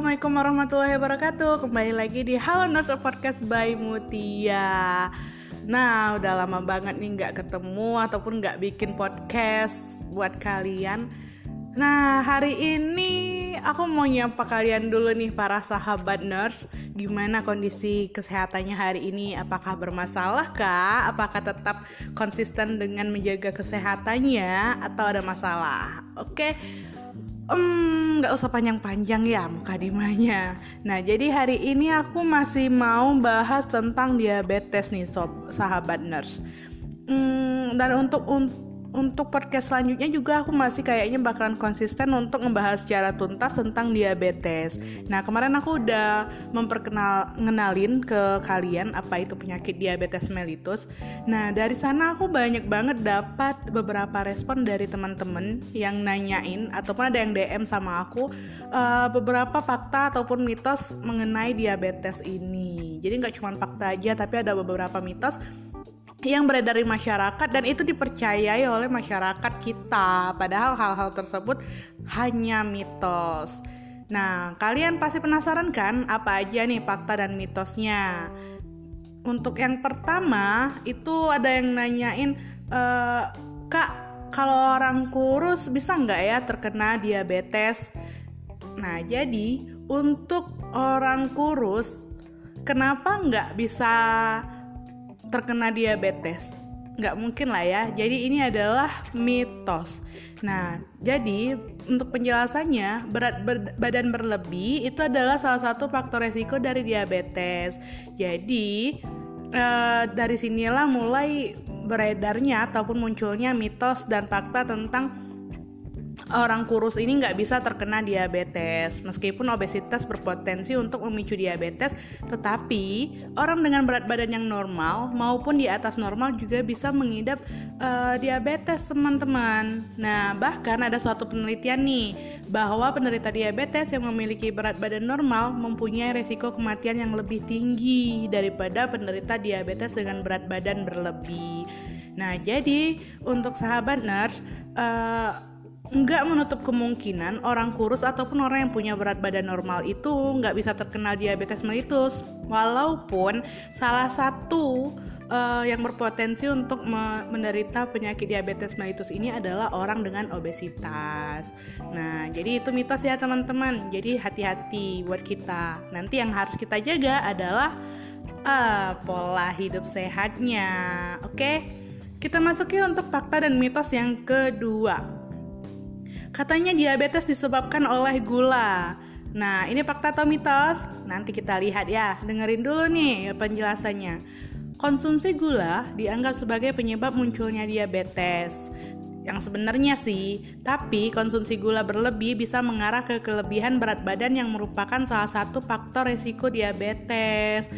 Assalamualaikum warahmatullahi wabarakatuh. Kembali lagi di Halo Nurse Podcast by Mutia. Nah udah lama banget nih gak ketemu Ataupun gak bikin podcast buat kalian. Nah hari ini aku mau nyapa kalian dulu nih para sahabat nurse Gimana kondisi kesehatannya hari ini? Apakah bermasalah kah? Apakah tetap konsisten dengan menjaga kesehatannya? Atau ada masalah? Oke nggak um, usah panjang-panjang ya mukadimanya. Nah jadi hari ini aku masih mau bahas tentang diabetes nih sob sahabat nurse. Hmm, dan untuk untuk podcast selanjutnya juga aku masih kayaknya bakalan konsisten untuk membahas secara tuntas tentang diabetes. Nah kemarin aku udah memperkenal ngenalin ke kalian apa itu penyakit diabetes mellitus. Nah dari sana aku banyak banget dapat beberapa respon dari teman-teman yang nanyain ataupun ada yang DM sama aku uh, beberapa fakta ataupun mitos mengenai diabetes ini. Jadi nggak cuma fakta aja tapi ada beberapa mitos yang beredar di masyarakat dan itu dipercayai oleh masyarakat kita. Padahal hal-hal tersebut hanya mitos. Nah kalian pasti penasaran kan apa aja nih fakta dan mitosnya? Untuk yang pertama itu ada yang nanyain e, kak kalau orang kurus bisa nggak ya terkena diabetes? Nah jadi untuk orang kurus kenapa nggak bisa terkena diabetes. Nggak mungkin lah ya. Jadi ini adalah mitos. Nah jadi untuk penjelasannya berat ber, badan berlebih itu adalah salah satu faktor resiko dari diabetes. Jadi eh, dari sinilah mulai beredarnya ataupun munculnya mitos dan fakta tentang orang kurus ini nggak bisa terkena diabetes. Meskipun obesitas berpotensi untuk memicu diabetes, tetapi orang dengan berat badan yang normal maupun di atas normal juga bisa mengidap uh, diabetes, teman-teman. Nah, bahkan ada suatu penelitian nih bahwa penderita diabetes yang memiliki berat badan normal mempunyai resiko kematian yang lebih tinggi daripada penderita diabetes dengan berat badan berlebih. Nah, jadi untuk sahabat nurse, uh, nggak menutup kemungkinan orang kurus ataupun orang yang punya berat badan normal itu nggak bisa terkena diabetes mellitus walaupun salah satu uh, yang berpotensi untuk me menderita penyakit diabetes mellitus ini adalah orang dengan obesitas. Nah, jadi itu mitos ya teman-teman. Jadi hati-hati buat kita. Nanti yang harus kita jaga adalah uh, pola hidup sehatnya. Oke? Kita masuki untuk fakta dan mitos yang kedua. Katanya diabetes disebabkan oleh gula. Nah, ini fakta atau mitos? Nanti kita lihat ya. Dengerin dulu nih penjelasannya. Konsumsi gula dianggap sebagai penyebab munculnya diabetes. Yang sebenarnya sih, tapi konsumsi gula berlebih bisa mengarah ke kelebihan berat badan yang merupakan salah satu faktor risiko diabetes.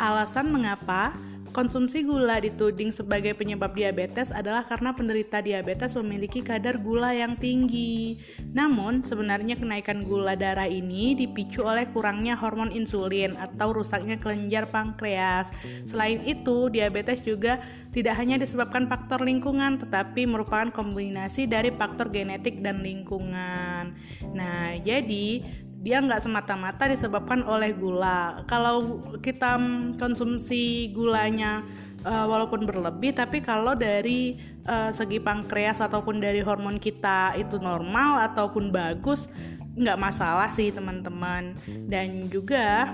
Alasan mengapa? Konsumsi gula dituding sebagai penyebab diabetes adalah karena penderita diabetes memiliki kadar gula yang tinggi. Namun, sebenarnya kenaikan gula darah ini dipicu oleh kurangnya hormon insulin atau rusaknya kelenjar pankreas. Selain itu, diabetes juga tidak hanya disebabkan faktor lingkungan, tetapi merupakan kombinasi dari faktor genetik dan lingkungan. Nah, jadi dia nggak semata-mata disebabkan oleh gula. Kalau kita konsumsi gulanya uh, walaupun berlebih, tapi kalau dari uh, segi pankreas ataupun dari hormon kita itu normal ataupun bagus, nggak masalah sih teman-teman. Dan juga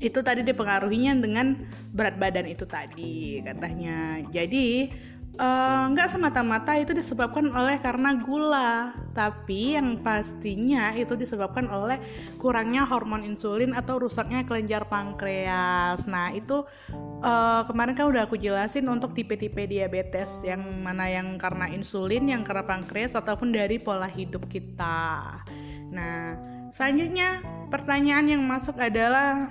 itu tadi dipengaruhinya dengan berat badan itu tadi katanya. Jadi nggak uh, semata-mata itu disebabkan oleh karena gula, tapi yang pastinya itu disebabkan oleh kurangnya hormon insulin atau rusaknya kelenjar pankreas. Nah itu uh, kemarin kan udah aku jelasin untuk tipe-tipe diabetes yang mana yang karena insulin, yang karena pankreas ataupun dari pola hidup kita. Nah selanjutnya pertanyaan yang masuk adalah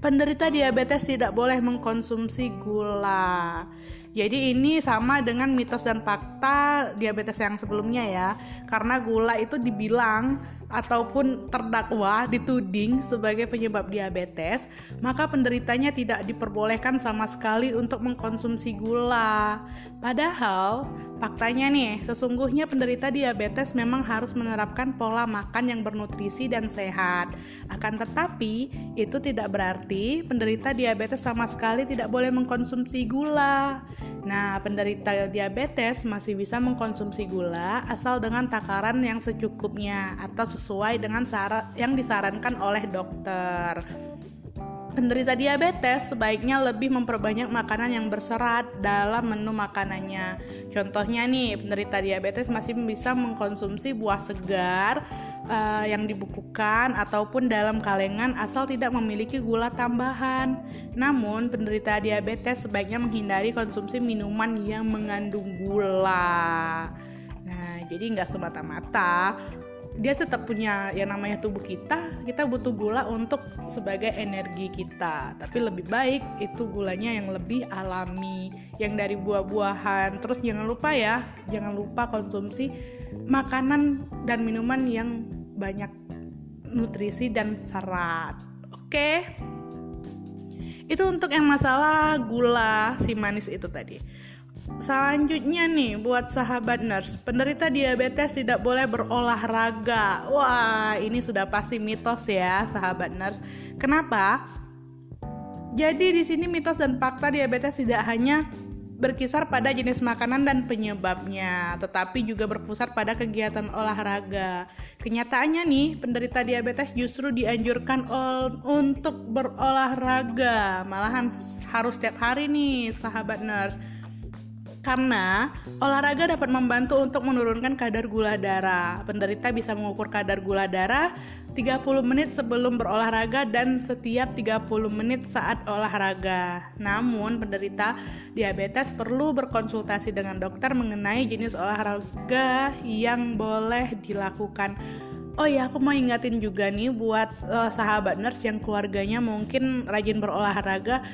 penderita diabetes tidak boleh mengkonsumsi gula. Jadi ini sama dengan mitos dan fakta diabetes yang sebelumnya ya. Karena gula itu dibilang ataupun terdakwa dituding sebagai penyebab diabetes, maka penderitanya tidak diperbolehkan sama sekali untuk mengkonsumsi gula. Padahal faktanya nih, sesungguhnya penderita diabetes memang harus menerapkan pola makan yang bernutrisi dan sehat. Akan tetapi, itu tidak berarti penderita diabetes sama sekali tidak boleh mengkonsumsi gula. Nah, penderita diabetes masih bisa mengkonsumsi gula asal dengan takaran yang secukupnya atau sesuai dengan yang disarankan oleh dokter. Penderita diabetes sebaiknya lebih memperbanyak makanan yang berserat dalam menu makanannya. Contohnya nih, penderita diabetes masih bisa mengkonsumsi buah segar uh, yang dibukukan ataupun dalam kalengan asal tidak memiliki gula tambahan. Namun, penderita diabetes sebaiknya menghindari konsumsi minuman yang mengandung gula. Nah, jadi nggak semata-mata dia tetap punya yang namanya tubuh kita kita butuh gula untuk sebagai energi kita. Tapi lebih baik itu gulanya yang lebih alami yang dari buah-buahan. Terus jangan lupa ya jangan lupa konsumsi makanan dan minuman yang banyak nutrisi dan serat. Oke? Itu untuk yang masalah gula si manis itu tadi Selanjutnya nih buat sahabat nurse, penderita diabetes tidak boleh berolahraga. Wah, ini sudah pasti mitos ya, sahabat nurse. Kenapa? Jadi di sini mitos dan fakta diabetes tidak hanya berkisar pada jenis makanan dan penyebabnya, tetapi juga berpusat pada kegiatan olahraga. Kenyataannya nih, penderita diabetes justru dianjurkan untuk berolahraga, malahan harus setiap hari nih, sahabat nurse karena olahraga dapat membantu untuk menurunkan kadar gula darah. Penderita bisa mengukur kadar gula darah 30 menit sebelum berolahraga dan setiap 30 menit saat olahraga. Namun, penderita diabetes perlu berkonsultasi dengan dokter mengenai jenis olahraga yang boleh dilakukan. Oh ya, aku mau ingatin juga nih buat uh, sahabat nurse yang keluarganya mungkin rajin berolahraga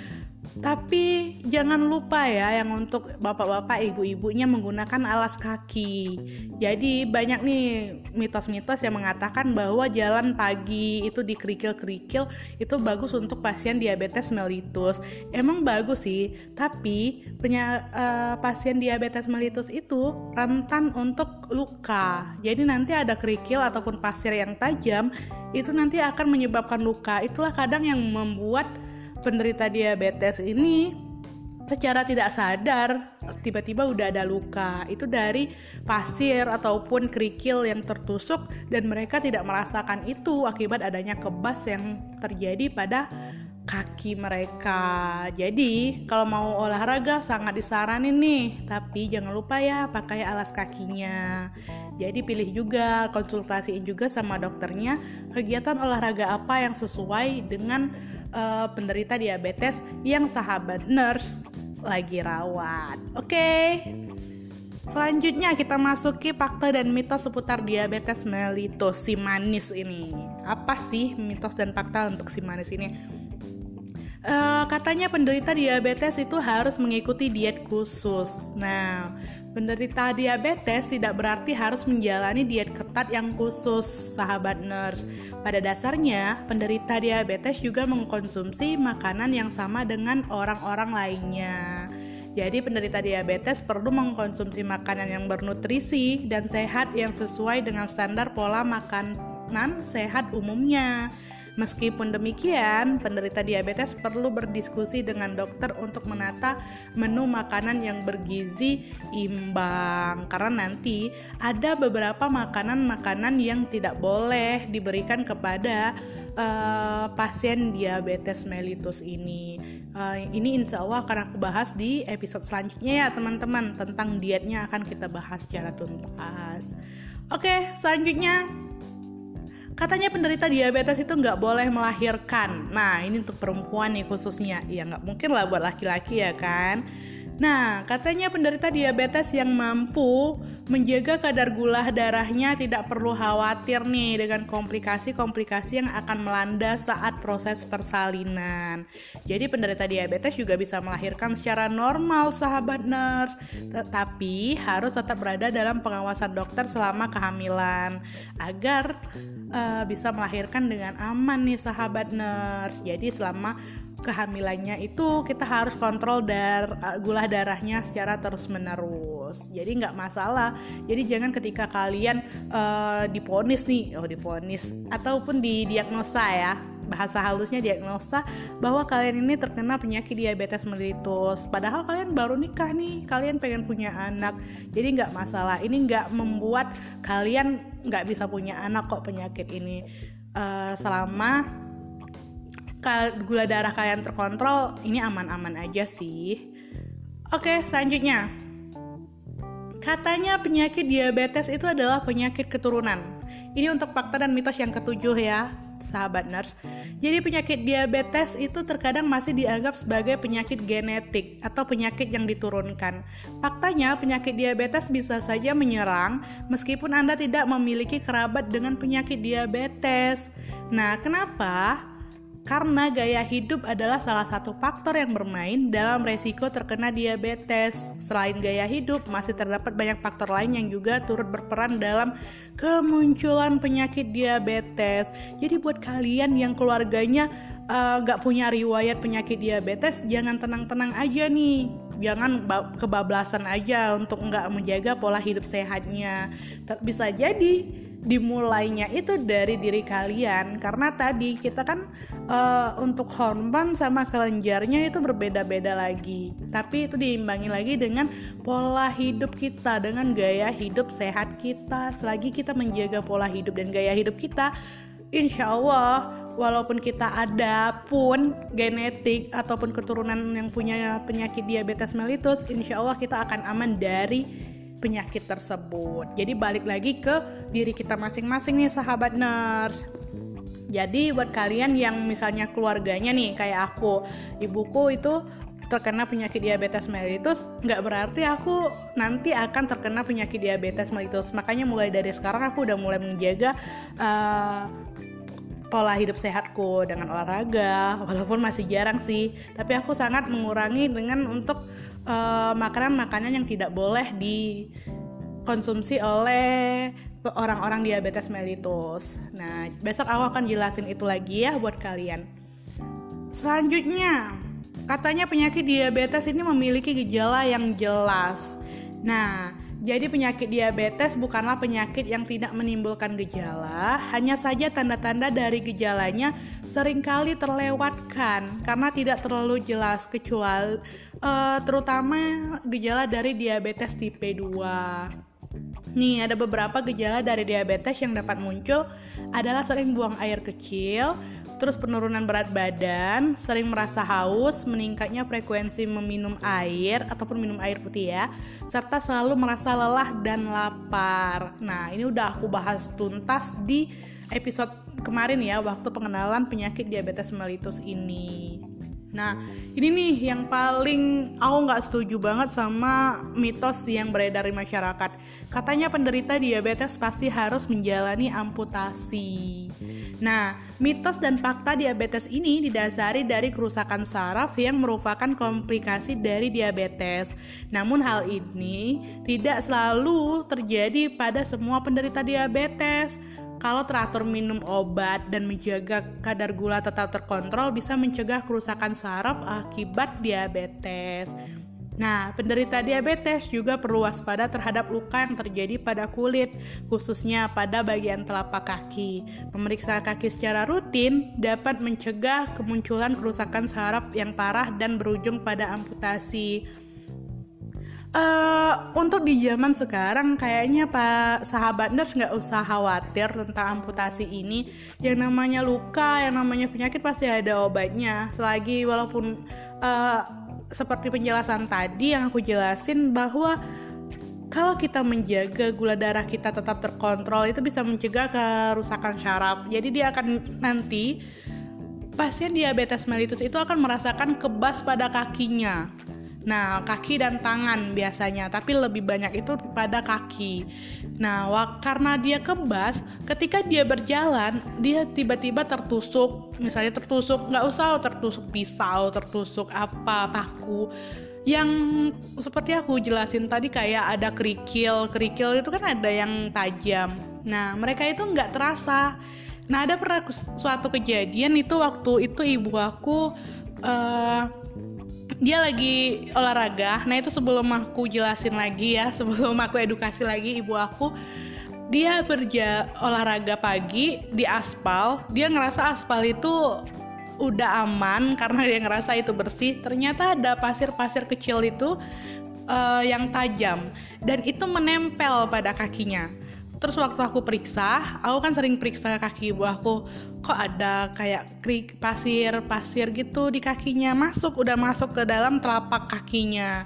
tapi jangan lupa ya yang untuk bapak-bapak ibu-ibunya menggunakan alas kaki. Jadi banyak nih mitos-mitos yang mengatakan bahwa jalan pagi itu di kerikil-kerikil itu bagus untuk pasien diabetes mellitus. Emang bagus sih, tapi punya uh, pasien diabetes mellitus itu rentan untuk luka. Jadi nanti ada kerikil ataupun pasir yang tajam itu nanti akan menyebabkan luka. Itulah kadang yang membuat penderita diabetes ini secara tidak sadar tiba-tiba udah ada luka itu dari pasir ataupun kerikil yang tertusuk dan mereka tidak merasakan itu akibat adanya kebas yang terjadi pada kaki mereka. Jadi, kalau mau olahraga sangat disaranin nih, tapi jangan lupa ya pakai alas kakinya. Jadi pilih juga, konsultasiin juga sama dokternya kegiatan olahraga apa yang sesuai dengan uh, penderita diabetes yang sahabat nurse lagi rawat. Oke. Okay? Selanjutnya kita masuki fakta dan mitos seputar diabetes mellitus si manis ini. Apa sih mitos dan fakta untuk si manis ini? Uh, katanya penderita diabetes itu harus mengikuti diet khusus. Nah, penderita diabetes tidak berarti harus menjalani diet ketat yang khusus, sahabat nurse. Pada dasarnya, penderita diabetes juga mengkonsumsi makanan yang sama dengan orang-orang lainnya. Jadi penderita diabetes perlu mengkonsumsi makanan yang bernutrisi dan sehat yang sesuai dengan standar pola makanan sehat umumnya. Meskipun demikian, penderita diabetes perlu berdiskusi dengan dokter untuk menata menu makanan yang bergizi imbang karena nanti ada beberapa makanan-makanan yang tidak boleh diberikan kepada uh, pasien diabetes mellitus ini. Uh, ini insya Allah akan aku bahas di episode selanjutnya ya teman-teman tentang dietnya akan kita bahas secara tuntas. Oke, selanjutnya Katanya penderita diabetes itu nggak boleh melahirkan. Nah, ini untuk perempuan nih khususnya. Ya nggak mungkin lah buat laki-laki ya kan. Nah, katanya penderita diabetes yang mampu menjaga kadar gula darahnya tidak perlu khawatir nih dengan komplikasi-komplikasi yang akan melanda saat proses persalinan. Jadi penderita diabetes juga bisa melahirkan secara normal sahabat nurse, tetapi harus tetap berada dalam pengawasan dokter selama kehamilan agar uh, bisa melahirkan dengan aman nih sahabat nurse. Jadi selama kehamilannya itu kita harus kontrol dar uh, gula darahnya secara terus menerus jadi nggak masalah. Jadi jangan ketika kalian uh, diponis nih oh diponis ataupun didiagnosa ya bahasa halusnya diagnosa bahwa kalian ini terkena penyakit diabetes mellitus. Padahal kalian baru nikah nih kalian pengen punya anak. Jadi nggak masalah. Ini nggak membuat kalian nggak bisa punya anak kok penyakit ini. Uh, selama gula darah kalian terkontrol, ini aman-aman aja sih. Oke, selanjutnya. Katanya penyakit diabetes itu adalah penyakit keturunan. Ini untuk fakta dan mitos yang ketujuh ya, sahabat nurse. Jadi penyakit diabetes itu terkadang masih dianggap sebagai penyakit genetik atau penyakit yang diturunkan. Faktanya penyakit diabetes bisa saja menyerang meskipun Anda tidak memiliki kerabat dengan penyakit diabetes. Nah, kenapa? Karena gaya hidup adalah salah satu faktor yang bermain dalam resiko terkena diabetes. Selain gaya hidup, masih terdapat banyak faktor lain yang juga turut berperan dalam kemunculan penyakit diabetes. Jadi buat kalian yang keluarganya eh, nggak uh, punya riwayat penyakit diabetes, jangan tenang-tenang aja nih. Jangan kebablasan aja untuk nggak menjaga pola hidup sehatnya. Bisa jadi dimulainya itu dari diri kalian. Karena tadi kita kan uh, untuk hormon sama kelenjarnya itu berbeda-beda lagi. Tapi itu diimbangi lagi dengan pola hidup kita dengan gaya hidup sehat kita. Selagi kita menjaga pola hidup dan gaya hidup kita insya Allah walaupun kita ada pun genetik ataupun keturunan yang punya penyakit diabetes mellitus insya Allah kita akan aman dari penyakit tersebut. Jadi balik lagi ke diri kita masing-masing nih sahabat nurse. Jadi buat kalian yang misalnya keluarganya nih kayak aku, ibuku itu terkena penyakit diabetes mellitus nggak berarti aku nanti akan terkena penyakit diabetes mellitus makanya mulai dari sekarang aku udah mulai menjaga uh, pola hidup sehatku dengan olahraga walaupun masih jarang sih tapi aku sangat mengurangi dengan untuk makanan-makanan uh, yang tidak boleh dikonsumsi oleh orang-orang diabetes mellitus. Nah, besok aku akan jelasin itu lagi ya buat kalian. Selanjutnya, katanya penyakit diabetes ini memiliki gejala yang jelas. Nah, jadi penyakit diabetes bukanlah penyakit yang tidak menimbulkan gejala, hanya saja tanda-tanda dari gejalanya sering kali terlewatkan karena tidak terlalu jelas kecuali uh, terutama gejala dari diabetes tipe 2. Nih, ada beberapa gejala dari diabetes yang dapat muncul adalah sering buang air kecil, terus penurunan berat badan, sering merasa haus, meningkatnya frekuensi meminum air ataupun minum air putih ya, serta selalu merasa lelah dan lapar. Nah, ini udah aku bahas tuntas di episode kemarin ya, waktu pengenalan penyakit diabetes mellitus ini. Nah, ini nih yang paling aku nggak setuju banget sama mitos yang beredar di masyarakat. Katanya penderita diabetes pasti harus menjalani amputasi. Nah, mitos dan fakta diabetes ini didasari dari kerusakan saraf yang merupakan komplikasi dari diabetes. Namun hal ini tidak selalu terjadi pada semua penderita diabetes kalau teratur minum obat dan menjaga kadar gula tetap terkontrol bisa mencegah kerusakan saraf akibat diabetes. Nah, penderita diabetes juga perlu waspada terhadap luka yang terjadi pada kulit, khususnya pada bagian telapak kaki. Memeriksa kaki secara rutin dapat mencegah kemunculan kerusakan saraf yang parah dan berujung pada amputasi. Uh, untuk di zaman sekarang kayaknya Pak sahabat nurse nggak usah khawatir tentang amputasi ini. Yang namanya luka, yang namanya penyakit pasti ada obatnya. Selagi walaupun uh, seperti penjelasan tadi yang aku jelasin bahwa kalau kita menjaga gula darah kita tetap terkontrol itu bisa mencegah kerusakan syaraf. Jadi dia akan nanti pasien diabetes mellitus itu akan merasakan kebas pada kakinya Nah, kaki dan tangan biasanya, tapi lebih banyak itu pada kaki. Nah, karena dia kebas, ketika dia berjalan, dia tiba-tiba tertusuk, misalnya tertusuk, nggak usah tertusuk pisau, tertusuk apa, paku. Yang seperti aku jelasin tadi kayak ada kerikil, kerikil itu kan ada yang tajam. Nah, mereka itu nggak terasa. Nah, ada pernah suatu kejadian itu waktu itu ibu aku uh, dia lagi olahraga. Nah, itu sebelum aku jelasin lagi ya, sebelum aku edukasi lagi ibu aku dia berja olahraga pagi di aspal. Dia ngerasa aspal itu udah aman karena dia ngerasa itu bersih. Ternyata ada pasir-pasir kecil itu uh, yang tajam dan itu menempel pada kakinya terus waktu aku periksa aku kan sering periksa kaki ibu aku kok ada kayak krik pasir pasir gitu di kakinya masuk udah masuk ke dalam telapak kakinya.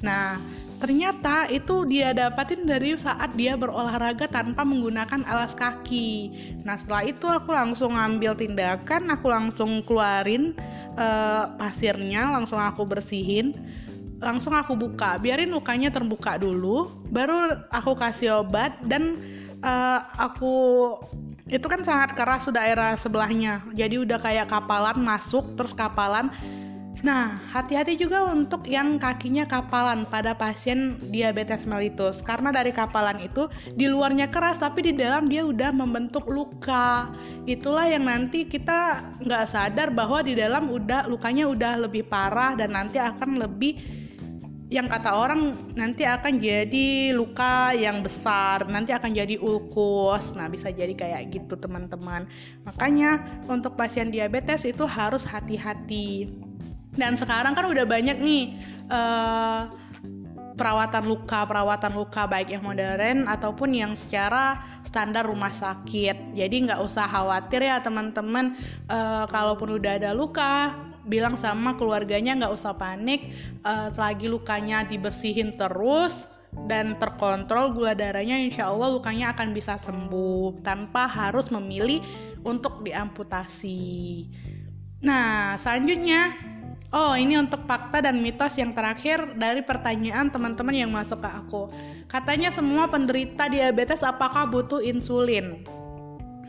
Nah ternyata itu dia dapatin dari saat dia berolahraga tanpa menggunakan alas kaki. Nah setelah itu aku langsung ngambil tindakan aku langsung keluarin uh, pasirnya langsung aku bersihin langsung aku buka. Biarin lukanya terbuka dulu baru aku kasih obat dan uh, aku itu kan sangat keras sudah daerah sebelahnya. Jadi udah kayak kapalan masuk terus kapalan. Nah, hati-hati juga untuk yang kakinya kapalan pada pasien diabetes mellitus. Karena dari kapalan itu di luarnya keras tapi di dalam dia udah membentuk luka. Itulah yang nanti kita nggak sadar bahwa di dalam udah lukanya udah lebih parah dan nanti akan lebih yang kata orang nanti akan jadi luka yang besar, nanti akan jadi ulkus. Nah, bisa jadi kayak gitu, teman-teman. Makanya untuk pasien diabetes itu harus hati-hati. Dan sekarang kan udah banyak nih uh, perawatan luka, perawatan luka baik yang modern ataupun yang secara standar rumah sakit. Jadi nggak usah khawatir ya teman-teman, uh, kalaupun udah ada luka, bilang sama keluarganya nggak usah panik uh, selagi lukanya dibersihin terus dan terkontrol gula darahnya insya Allah lukanya akan bisa sembuh tanpa harus memilih untuk diamputasi. Nah selanjutnya oh ini untuk fakta dan mitos yang terakhir dari pertanyaan teman-teman yang masuk ke aku. Katanya semua penderita diabetes apakah butuh insulin?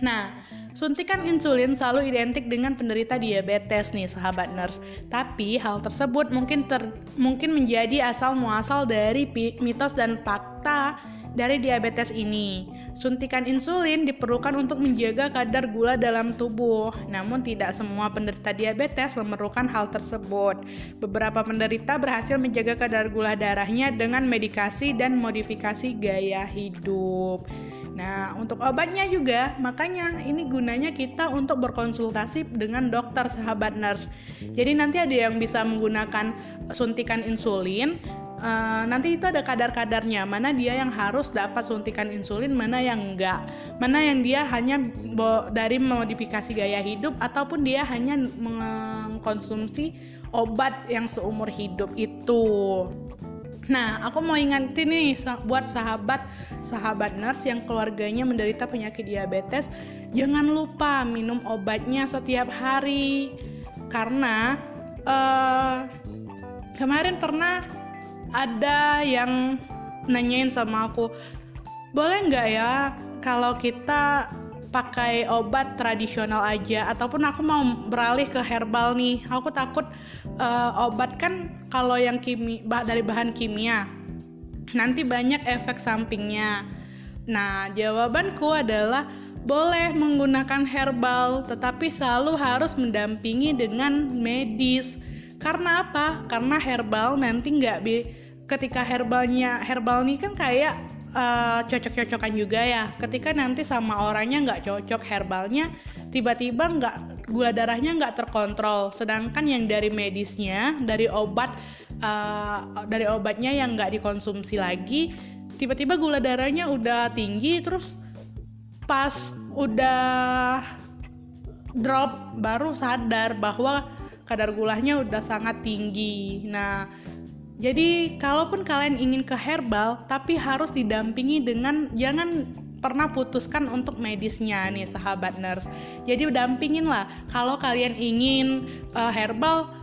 Nah Suntikan insulin selalu identik dengan penderita diabetes nih sahabat nurse. Tapi hal tersebut mungkin ter, mungkin menjadi asal muasal dari mitos dan fakta dari diabetes ini. Suntikan insulin diperlukan untuk menjaga kadar gula dalam tubuh. Namun tidak semua penderita diabetes memerlukan hal tersebut. Beberapa penderita berhasil menjaga kadar gula darahnya dengan medikasi dan modifikasi gaya hidup. Nah, untuk obatnya juga, makanya ini gunanya kita untuk berkonsultasi dengan dokter sahabat nurse. Jadi nanti ada yang bisa menggunakan suntikan insulin, Uh, nanti itu ada kadar-kadarnya mana dia yang harus dapat suntikan insulin mana yang enggak. Mana yang dia hanya dari modifikasi gaya hidup ataupun dia hanya mengkonsumsi obat yang seumur hidup itu Nah, aku mau ingetin nih buat sahabat sahabat nurse yang keluarganya menderita penyakit diabetes, jangan lupa minum obatnya setiap hari. Karena uh, kemarin pernah ada yang nanyain sama aku, boleh nggak ya kalau kita pakai obat tradisional aja. Ataupun aku mau beralih ke herbal nih. Aku takut uh, obat kan kalau yang kimi dari bahan kimia nanti banyak efek sampingnya. Nah jawabanku adalah boleh menggunakan herbal tetapi selalu harus mendampingi dengan medis. Karena apa? Karena herbal nanti nggak bi ketika herbalnya herbal nih kan kayak uh, cocok-cocokan juga ya. Ketika nanti sama orangnya nggak cocok herbalnya, tiba-tiba nggak gula darahnya nggak terkontrol. Sedangkan yang dari medisnya, dari obat, uh, dari obatnya yang nggak dikonsumsi lagi, tiba-tiba gula darahnya udah tinggi, terus pas udah drop baru sadar bahwa kadar gulanya udah sangat tinggi. Nah, jadi, kalaupun kalian ingin ke herbal, tapi harus didampingi dengan jangan pernah putuskan untuk medisnya nih sahabat nurse. Jadi dampingin lah. Kalau kalian ingin uh, herbal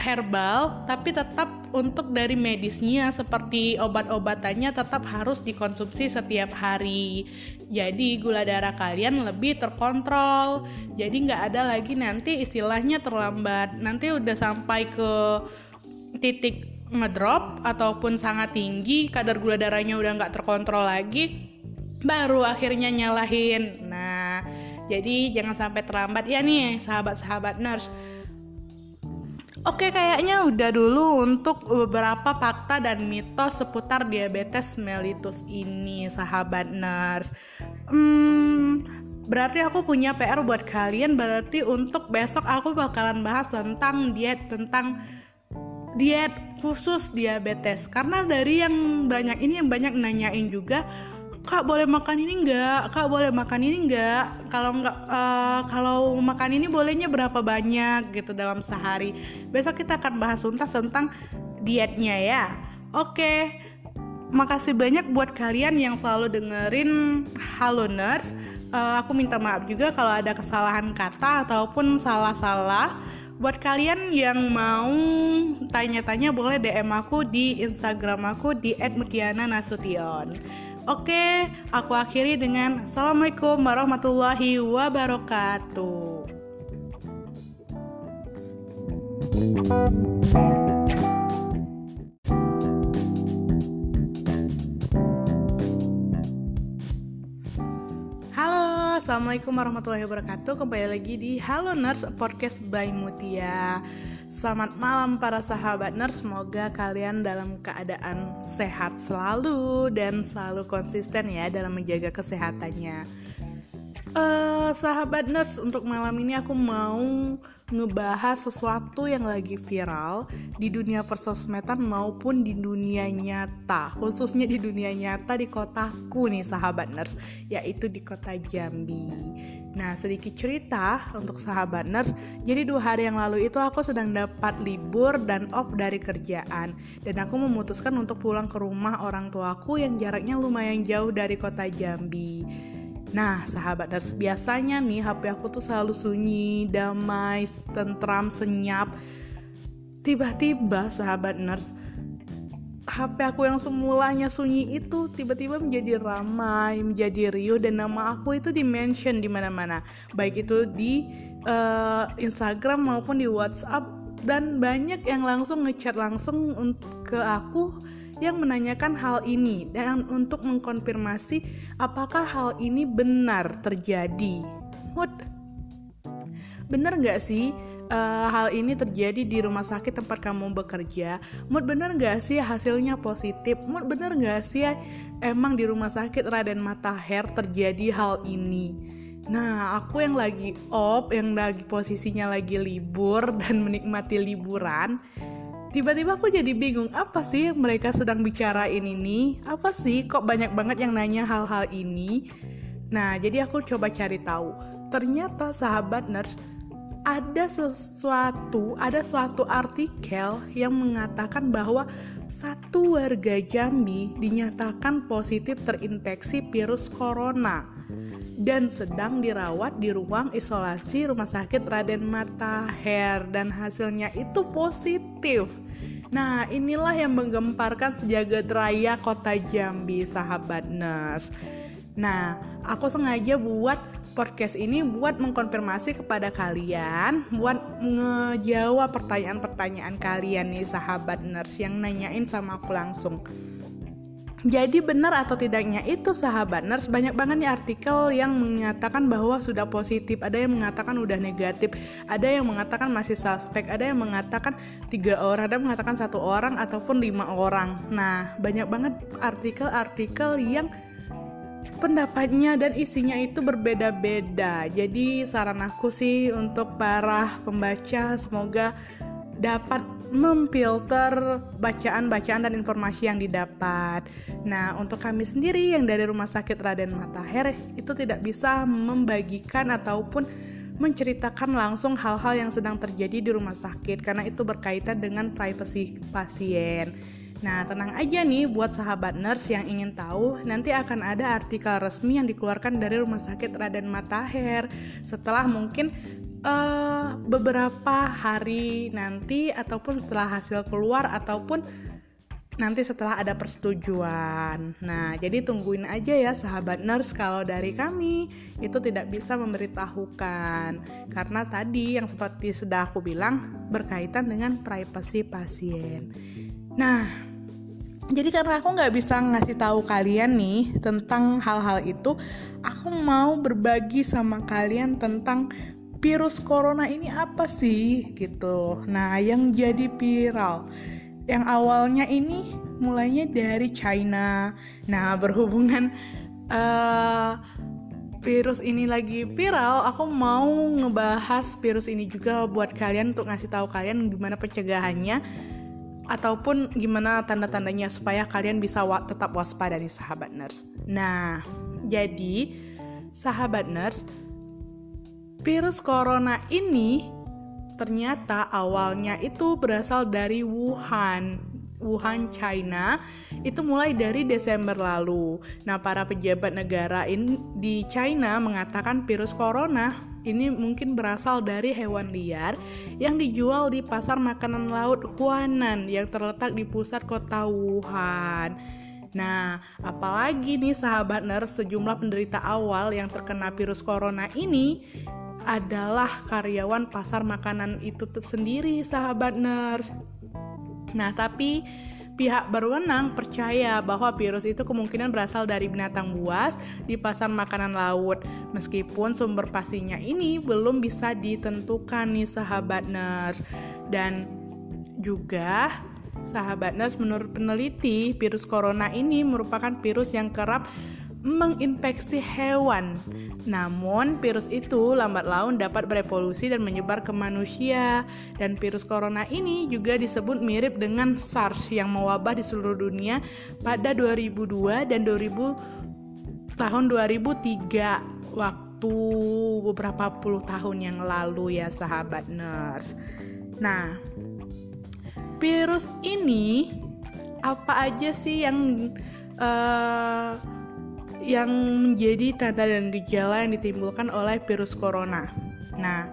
herbal tapi tetap untuk dari medisnya seperti obat-obatannya tetap harus dikonsumsi setiap hari. Jadi gula darah kalian lebih terkontrol. Jadi nggak ada lagi nanti istilahnya terlambat. Nanti udah sampai ke titik ngedrop ataupun sangat tinggi kadar gula darahnya udah nggak terkontrol lagi baru akhirnya nyalahin nah jadi jangan sampai terlambat ya nih sahabat-sahabat nurse Oke, kayaknya udah dulu untuk beberapa fakta dan mitos seputar diabetes mellitus ini, sahabat nurse. Hmm, berarti aku punya PR buat kalian. Berarti untuk besok aku bakalan bahas tentang diet, tentang diet khusus diabetes. Karena dari yang banyak ini yang banyak nanyain juga kak boleh makan ini enggak kak boleh makan ini enggak kalau enggak uh, kalau makan ini bolehnya berapa banyak? Gitu dalam sehari. Besok kita akan bahas tuntas tentang dietnya ya. Oke makasih banyak buat kalian yang selalu dengerin Halo Nurse uh, aku minta maaf juga kalau ada kesalahan kata ataupun salah-salah buat kalian yang mau tanya-tanya boleh DM aku di Instagram aku di @mutiana_nasution. Oke, aku akhiri dengan Assalamualaikum warahmatullahi wabarakatuh. Halo, Assalamualaikum warahmatullahi wabarakatuh. Kembali lagi di Halo Nurse Podcast by Mutia. Selamat malam para sahabat nurse, semoga kalian dalam keadaan sehat selalu dan selalu konsisten ya dalam menjaga kesehatannya. Uh, sahabat nurse, untuk malam ini aku mau ngebahas sesuatu yang lagi viral di dunia persosmedan maupun di dunia nyata khususnya di dunia nyata di kotaku nih sahabat nurse yaitu di kota Jambi. Nah sedikit cerita untuk sahabat nurse. Jadi dua hari yang lalu itu aku sedang dapat libur dan off dari kerjaan. Dan aku memutuskan untuk pulang ke rumah orang tuaku yang jaraknya lumayan jauh dari kota Jambi Nah, sahabat nurse, biasanya nih HP aku tuh selalu sunyi, damai, tentram, senyap. Tiba-tiba sahabat nurse, HP aku yang semulanya sunyi itu tiba-tiba menjadi ramai, menjadi rio dan nama aku itu di mention di mana-mana. Baik itu di uh, Instagram maupun di WhatsApp dan banyak yang langsung ngechat langsung ke aku yang menanyakan hal ini dan untuk mengkonfirmasi apakah hal ini benar terjadi. What? Benar nggak sih uh, hal ini terjadi di rumah sakit tempat kamu bekerja? Mood bener nggak sih hasilnya positif? Mood bener nggak sih emang di rumah sakit Raden Matahir terjadi hal ini? Nah, aku yang lagi op, yang lagi posisinya lagi libur dan menikmati liburan, tiba-tiba aku jadi bingung apa sih mereka sedang bicarain ini? Apa sih kok banyak banget yang nanya hal-hal ini? Nah jadi aku coba cari tahu. Ternyata sahabat nurse ada sesuatu ada suatu artikel yang mengatakan bahwa satu warga Jambi dinyatakan positif terinfeksi virus corona dan sedang dirawat di ruang isolasi Rumah Sakit Raden Matahir dan hasilnya itu positif. Nah, inilah yang menggemparkan sejagat raya kota Jambi, sahabat Nes. Nah, aku sengaja buat podcast ini buat mengkonfirmasi kepada kalian, buat ngejawab pertanyaan-pertanyaan kalian nih sahabat nurse yang nanyain sama aku langsung. Jadi benar atau tidaknya itu sahabat nurse banyak banget nih artikel yang mengatakan bahwa sudah positif, ada yang mengatakan udah negatif, ada yang mengatakan masih suspek, ada yang mengatakan tiga orang, ada yang mengatakan satu orang ataupun lima orang. Nah banyak banget artikel-artikel yang pendapatnya dan isinya itu berbeda-beda. Jadi saran aku sih untuk para pembaca semoga dapat memfilter bacaan-bacaan dan informasi yang didapat. Nah, untuk kami sendiri yang dari Rumah Sakit Raden Matahir itu tidak bisa membagikan ataupun menceritakan langsung hal-hal yang sedang terjadi di rumah sakit karena itu berkaitan dengan privasi pasien. Nah, tenang aja nih buat sahabat nurse yang ingin tahu, nanti akan ada artikel resmi yang dikeluarkan dari Rumah Sakit Raden Matahir setelah mungkin uh, beberapa hari nanti ataupun setelah hasil keluar ataupun nanti setelah ada persetujuan. Nah, jadi tungguin aja ya sahabat nurse kalau dari kami itu tidak bisa memberitahukan karena tadi yang seperti sudah aku bilang berkaitan dengan privasi pasien. Nah, jadi karena aku nggak bisa ngasih tahu kalian nih tentang hal-hal itu, aku mau berbagi sama kalian tentang virus corona ini apa sih gitu. Nah, yang jadi viral yang awalnya ini mulainya dari China. Nah, berhubungan uh, virus ini lagi viral, aku mau ngebahas virus ini juga buat kalian untuk ngasih tahu kalian gimana pencegahannya ataupun gimana tanda-tandanya supaya kalian bisa wa tetap waspada nih sahabat nurse. Nah, jadi sahabat nurse, virus corona ini ternyata awalnya itu berasal dari Wuhan. Wuhan, China, itu mulai dari Desember lalu. Nah, para pejabat negara in, di China mengatakan virus corona ini mungkin berasal dari hewan liar yang dijual di pasar makanan laut Huanan yang terletak di pusat kota Wuhan. Nah, apalagi nih sahabat nurse sejumlah penderita awal yang terkena virus corona ini adalah karyawan pasar makanan itu sendiri, sahabat nurse. Nah, tapi pihak berwenang percaya bahwa virus itu kemungkinan berasal dari binatang buas di pasar makanan laut. Meskipun sumber pastinya ini belum bisa ditentukan nih sahabat nurse. Dan juga sahabat nurse menurut peneliti virus corona ini merupakan virus yang kerap menginfeksi hewan. Namun, virus itu lambat laun dapat berevolusi dan menyebar ke manusia. Dan virus corona ini juga disebut mirip dengan SARS yang mewabah di seluruh dunia pada 2002 dan 2000 tahun 2003 waktu beberapa puluh tahun yang lalu ya sahabat nurse. Nah, virus ini apa aja sih yang uh, yang menjadi tanda dan gejala yang ditimbulkan oleh virus corona. Nah,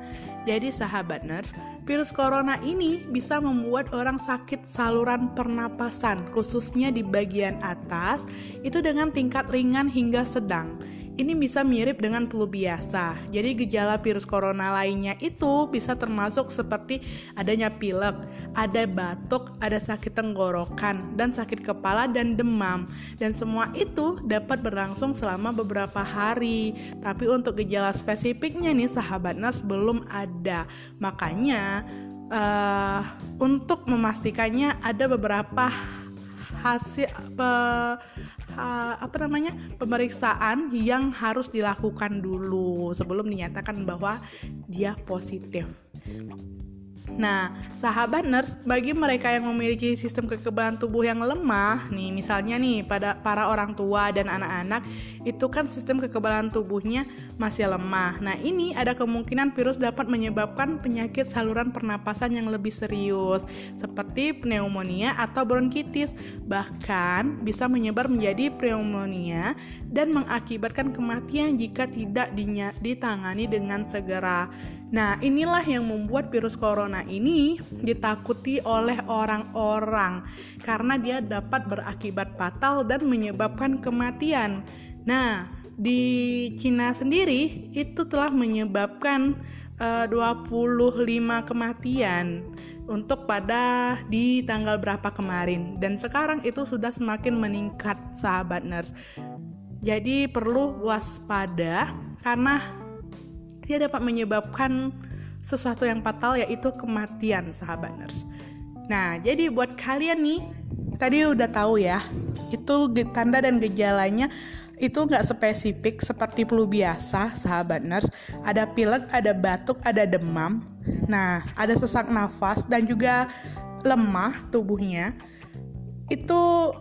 jadi sahabat nurse, virus corona ini bisa membuat orang sakit saluran pernapasan, khususnya di bagian atas, itu dengan tingkat ringan hingga sedang ini bisa mirip dengan flu biasa. Jadi gejala virus corona lainnya itu bisa termasuk seperti adanya pilek, ada batuk, ada sakit tenggorokan, dan sakit kepala dan demam. Dan semua itu dapat berlangsung selama beberapa hari. Tapi untuk gejala spesifiknya nih sahabat nurse belum ada. Makanya uh, untuk memastikannya ada beberapa hasil pe, ha, apa namanya pemeriksaan yang harus dilakukan dulu sebelum dinyatakan bahwa dia positif. Nah, sahabat nurse, bagi mereka yang memiliki sistem kekebalan tubuh yang lemah, nih misalnya nih pada para orang tua dan anak-anak, itu kan sistem kekebalan tubuhnya masih lemah. Nah, ini ada kemungkinan virus dapat menyebabkan penyakit saluran pernapasan yang lebih serius, seperti pneumonia atau bronkitis, bahkan bisa menyebar menjadi pneumonia dan mengakibatkan kematian jika tidak ditangani dengan segera. Nah, inilah yang membuat virus corona ini ditakuti oleh orang-orang karena dia dapat berakibat fatal dan menyebabkan kematian. Nah, di Cina sendiri itu telah menyebabkan eh, uh, 25 kematian untuk pada di tanggal berapa kemarin dan sekarang itu sudah semakin meningkat sahabat nurse. Jadi perlu waspada karena dia dapat menyebabkan sesuatu yang fatal yaitu kematian sahabat nurse. Nah, jadi buat kalian nih, tadi udah tahu ya, itu tanda dan gejalanya itu nggak spesifik seperti flu biasa, sahabat nurse. Ada pilek, ada batuk, ada demam. Nah, ada sesak nafas dan juga lemah tubuhnya. Itu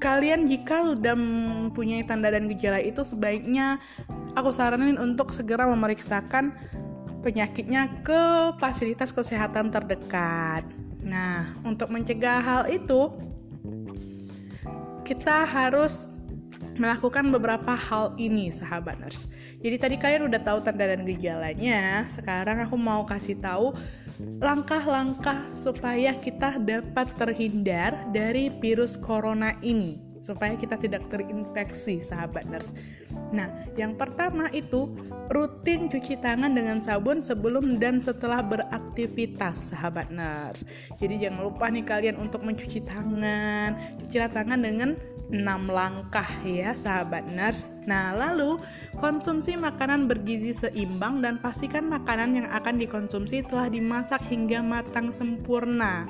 kalian jika sudah mempunyai tanda dan gejala itu sebaiknya aku saranin untuk segera memeriksakan penyakitnya ke fasilitas kesehatan terdekat. Nah, untuk mencegah hal itu kita harus melakukan beberapa hal ini sahabat nurse. Jadi tadi kalian udah tahu tanda dan gejalanya, sekarang aku mau kasih tahu langkah-langkah supaya kita dapat terhindar dari virus corona ini supaya kita tidak terinfeksi sahabat nurse. Nah, yang pertama itu rutin cuci tangan dengan sabun sebelum dan setelah beraktivitas sahabat nurse. Jadi jangan lupa nih kalian untuk mencuci tangan, cuci tangan dengan 6 langkah ya sahabat nurse. Nah, lalu konsumsi makanan bergizi seimbang dan pastikan makanan yang akan dikonsumsi telah dimasak hingga matang sempurna.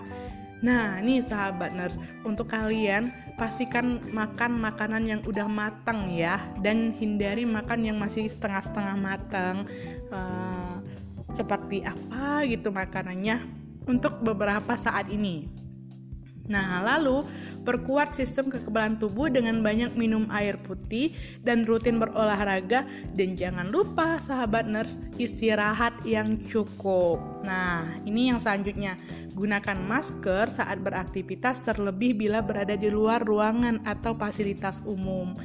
Nah, nih sahabat nurse, untuk kalian pastikan makan makanan yang udah matang ya dan hindari makan yang masih setengah-setengah matang. Uh, seperti apa gitu makanannya untuk beberapa saat ini. Nah, lalu perkuat sistem kekebalan tubuh dengan banyak minum air putih dan rutin berolahraga dan jangan lupa sahabat nurse istirahat yang cukup. Nah, ini yang selanjutnya. Gunakan masker saat beraktivitas terlebih bila berada di luar ruangan atau fasilitas umum.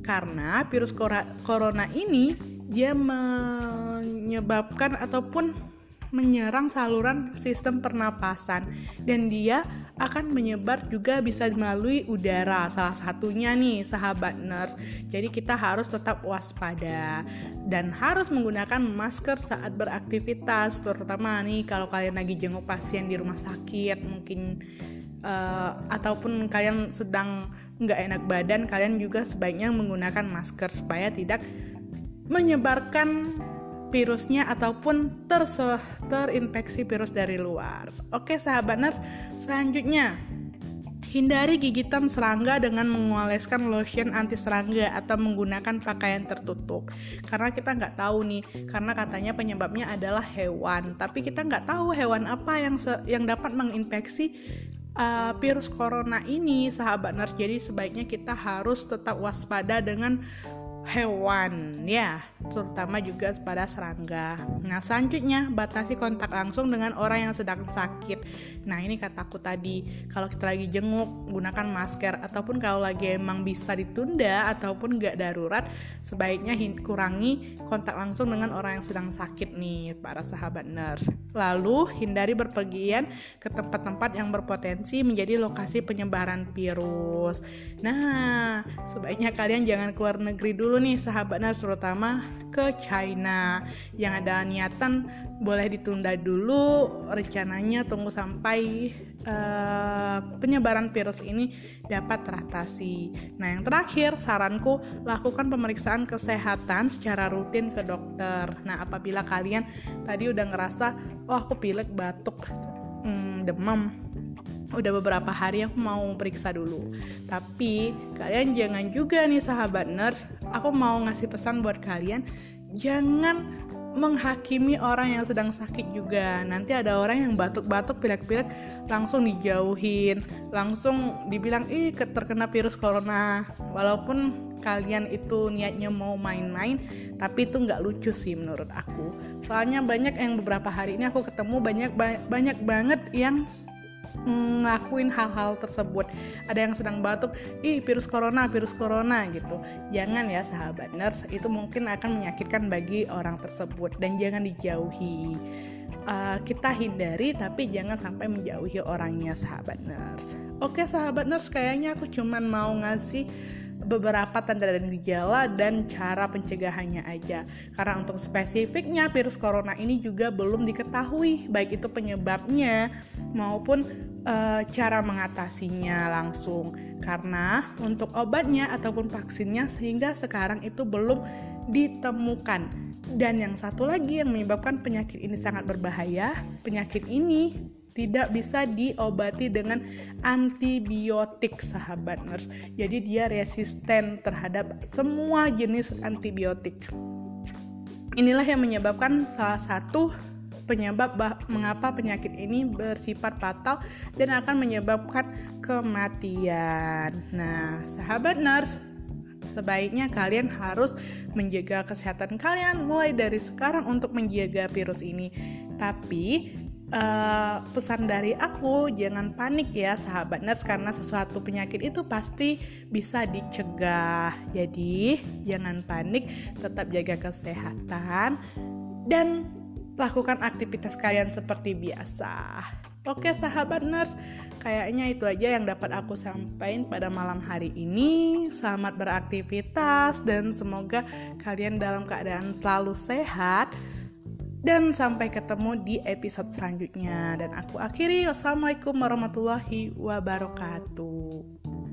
Karena virus corona ini dia menyebabkan ataupun menyerang saluran sistem pernapasan. Dan dia akan menyebar juga bisa melalui udara salah satunya nih sahabat nurse. Jadi kita harus tetap waspada dan harus menggunakan masker saat beraktivitas terutama nih kalau kalian lagi jenguk pasien di rumah sakit mungkin uh, ataupun kalian sedang nggak enak badan kalian juga sebaiknya menggunakan masker supaya tidak menyebarkan virusnya ataupun terinfeksi virus dari luar. Oke sahabat nurse, selanjutnya Hindari gigitan serangga dengan mengoleskan lotion anti serangga atau menggunakan pakaian tertutup. Karena kita nggak tahu nih, karena katanya penyebabnya adalah hewan. Tapi kita nggak tahu hewan apa yang yang dapat menginfeksi uh, virus corona ini, sahabat nurse. Jadi sebaiknya kita harus tetap waspada dengan hewan ya. Terutama juga pada serangga. Nah selanjutnya batasi kontak langsung dengan orang yang sedang sakit. Nah ini kataku tadi kalau kita lagi jenguk gunakan masker. Ataupun kalau lagi emang bisa ditunda ataupun gak darurat sebaiknya kurangi kontak langsung dengan orang yang sedang sakit nih para sahabat nurse lalu hindari berpergian ke tempat-tempat yang berpotensi menjadi lokasi penyebaran virus. Nah sebaiknya kalian jangan keluar negeri dulu dulu nih sahabat Nars terutama ke China yang ada niatan boleh ditunda dulu rencananya tunggu sampai uh, penyebaran virus ini dapat teratasi. Nah yang terakhir saranku lakukan pemeriksaan kesehatan secara rutin ke dokter. Nah apabila kalian tadi udah ngerasa oh aku pilek batuk hmm, demam udah beberapa hari aku mau periksa dulu. Tapi kalian jangan juga nih sahabat nurse. Aku mau ngasih pesan buat kalian. Jangan menghakimi orang yang sedang sakit juga. Nanti ada orang yang batuk-batuk pilek-pilek langsung dijauhin. Langsung dibilang ih terkena virus corona. Walaupun kalian itu niatnya mau main-main tapi itu nggak lucu sih menurut aku. Soalnya banyak yang beberapa hari ini aku ketemu banyak banyak banget yang ngelakuin hal-hal tersebut. Ada yang sedang batuk ih virus corona virus corona gitu. Jangan ya sahabat nurse. Itu mungkin akan menyakitkan bagi orang tersebut. Dan jangan dijauhi. Uh, kita hindari tapi jangan sampai menjauhi orangnya sahabat nurse. Oke sahabat nurse kayaknya aku cuman mau ngasih beberapa tanda dan gejala dan cara pencegahannya aja. Karena untuk spesifiknya virus corona ini juga belum diketahui baik itu penyebabnya maupun uh, cara mengatasinya langsung. Karena untuk obatnya ataupun vaksinnya sehingga sekarang itu belum ditemukan. Dan yang satu lagi yang menyebabkan penyakit ini sangat berbahaya, penyakit ini tidak bisa diobati dengan antibiotik sahabat nurse. Jadi dia resisten terhadap semua jenis antibiotik. Inilah yang menyebabkan salah satu penyebab mengapa penyakit ini bersifat fatal dan akan menyebabkan kematian. Nah, sahabat nurse, sebaiknya kalian harus menjaga kesehatan kalian mulai dari sekarang untuk menjaga virus ini. Tapi uh, pesan dari aku jangan panik ya sahabat nurse karena sesuatu penyakit itu pasti bisa dicegah jadi jangan panik tetap jaga kesehatan dan lakukan aktivitas kalian seperti biasa Oke sahabat nurse, kayaknya itu aja yang dapat aku sampaikan pada malam hari ini. Selamat beraktivitas dan semoga kalian dalam keadaan selalu sehat. Dan sampai ketemu di episode selanjutnya. Dan aku akhiri, wassalamualaikum warahmatullahi wabarakatuh.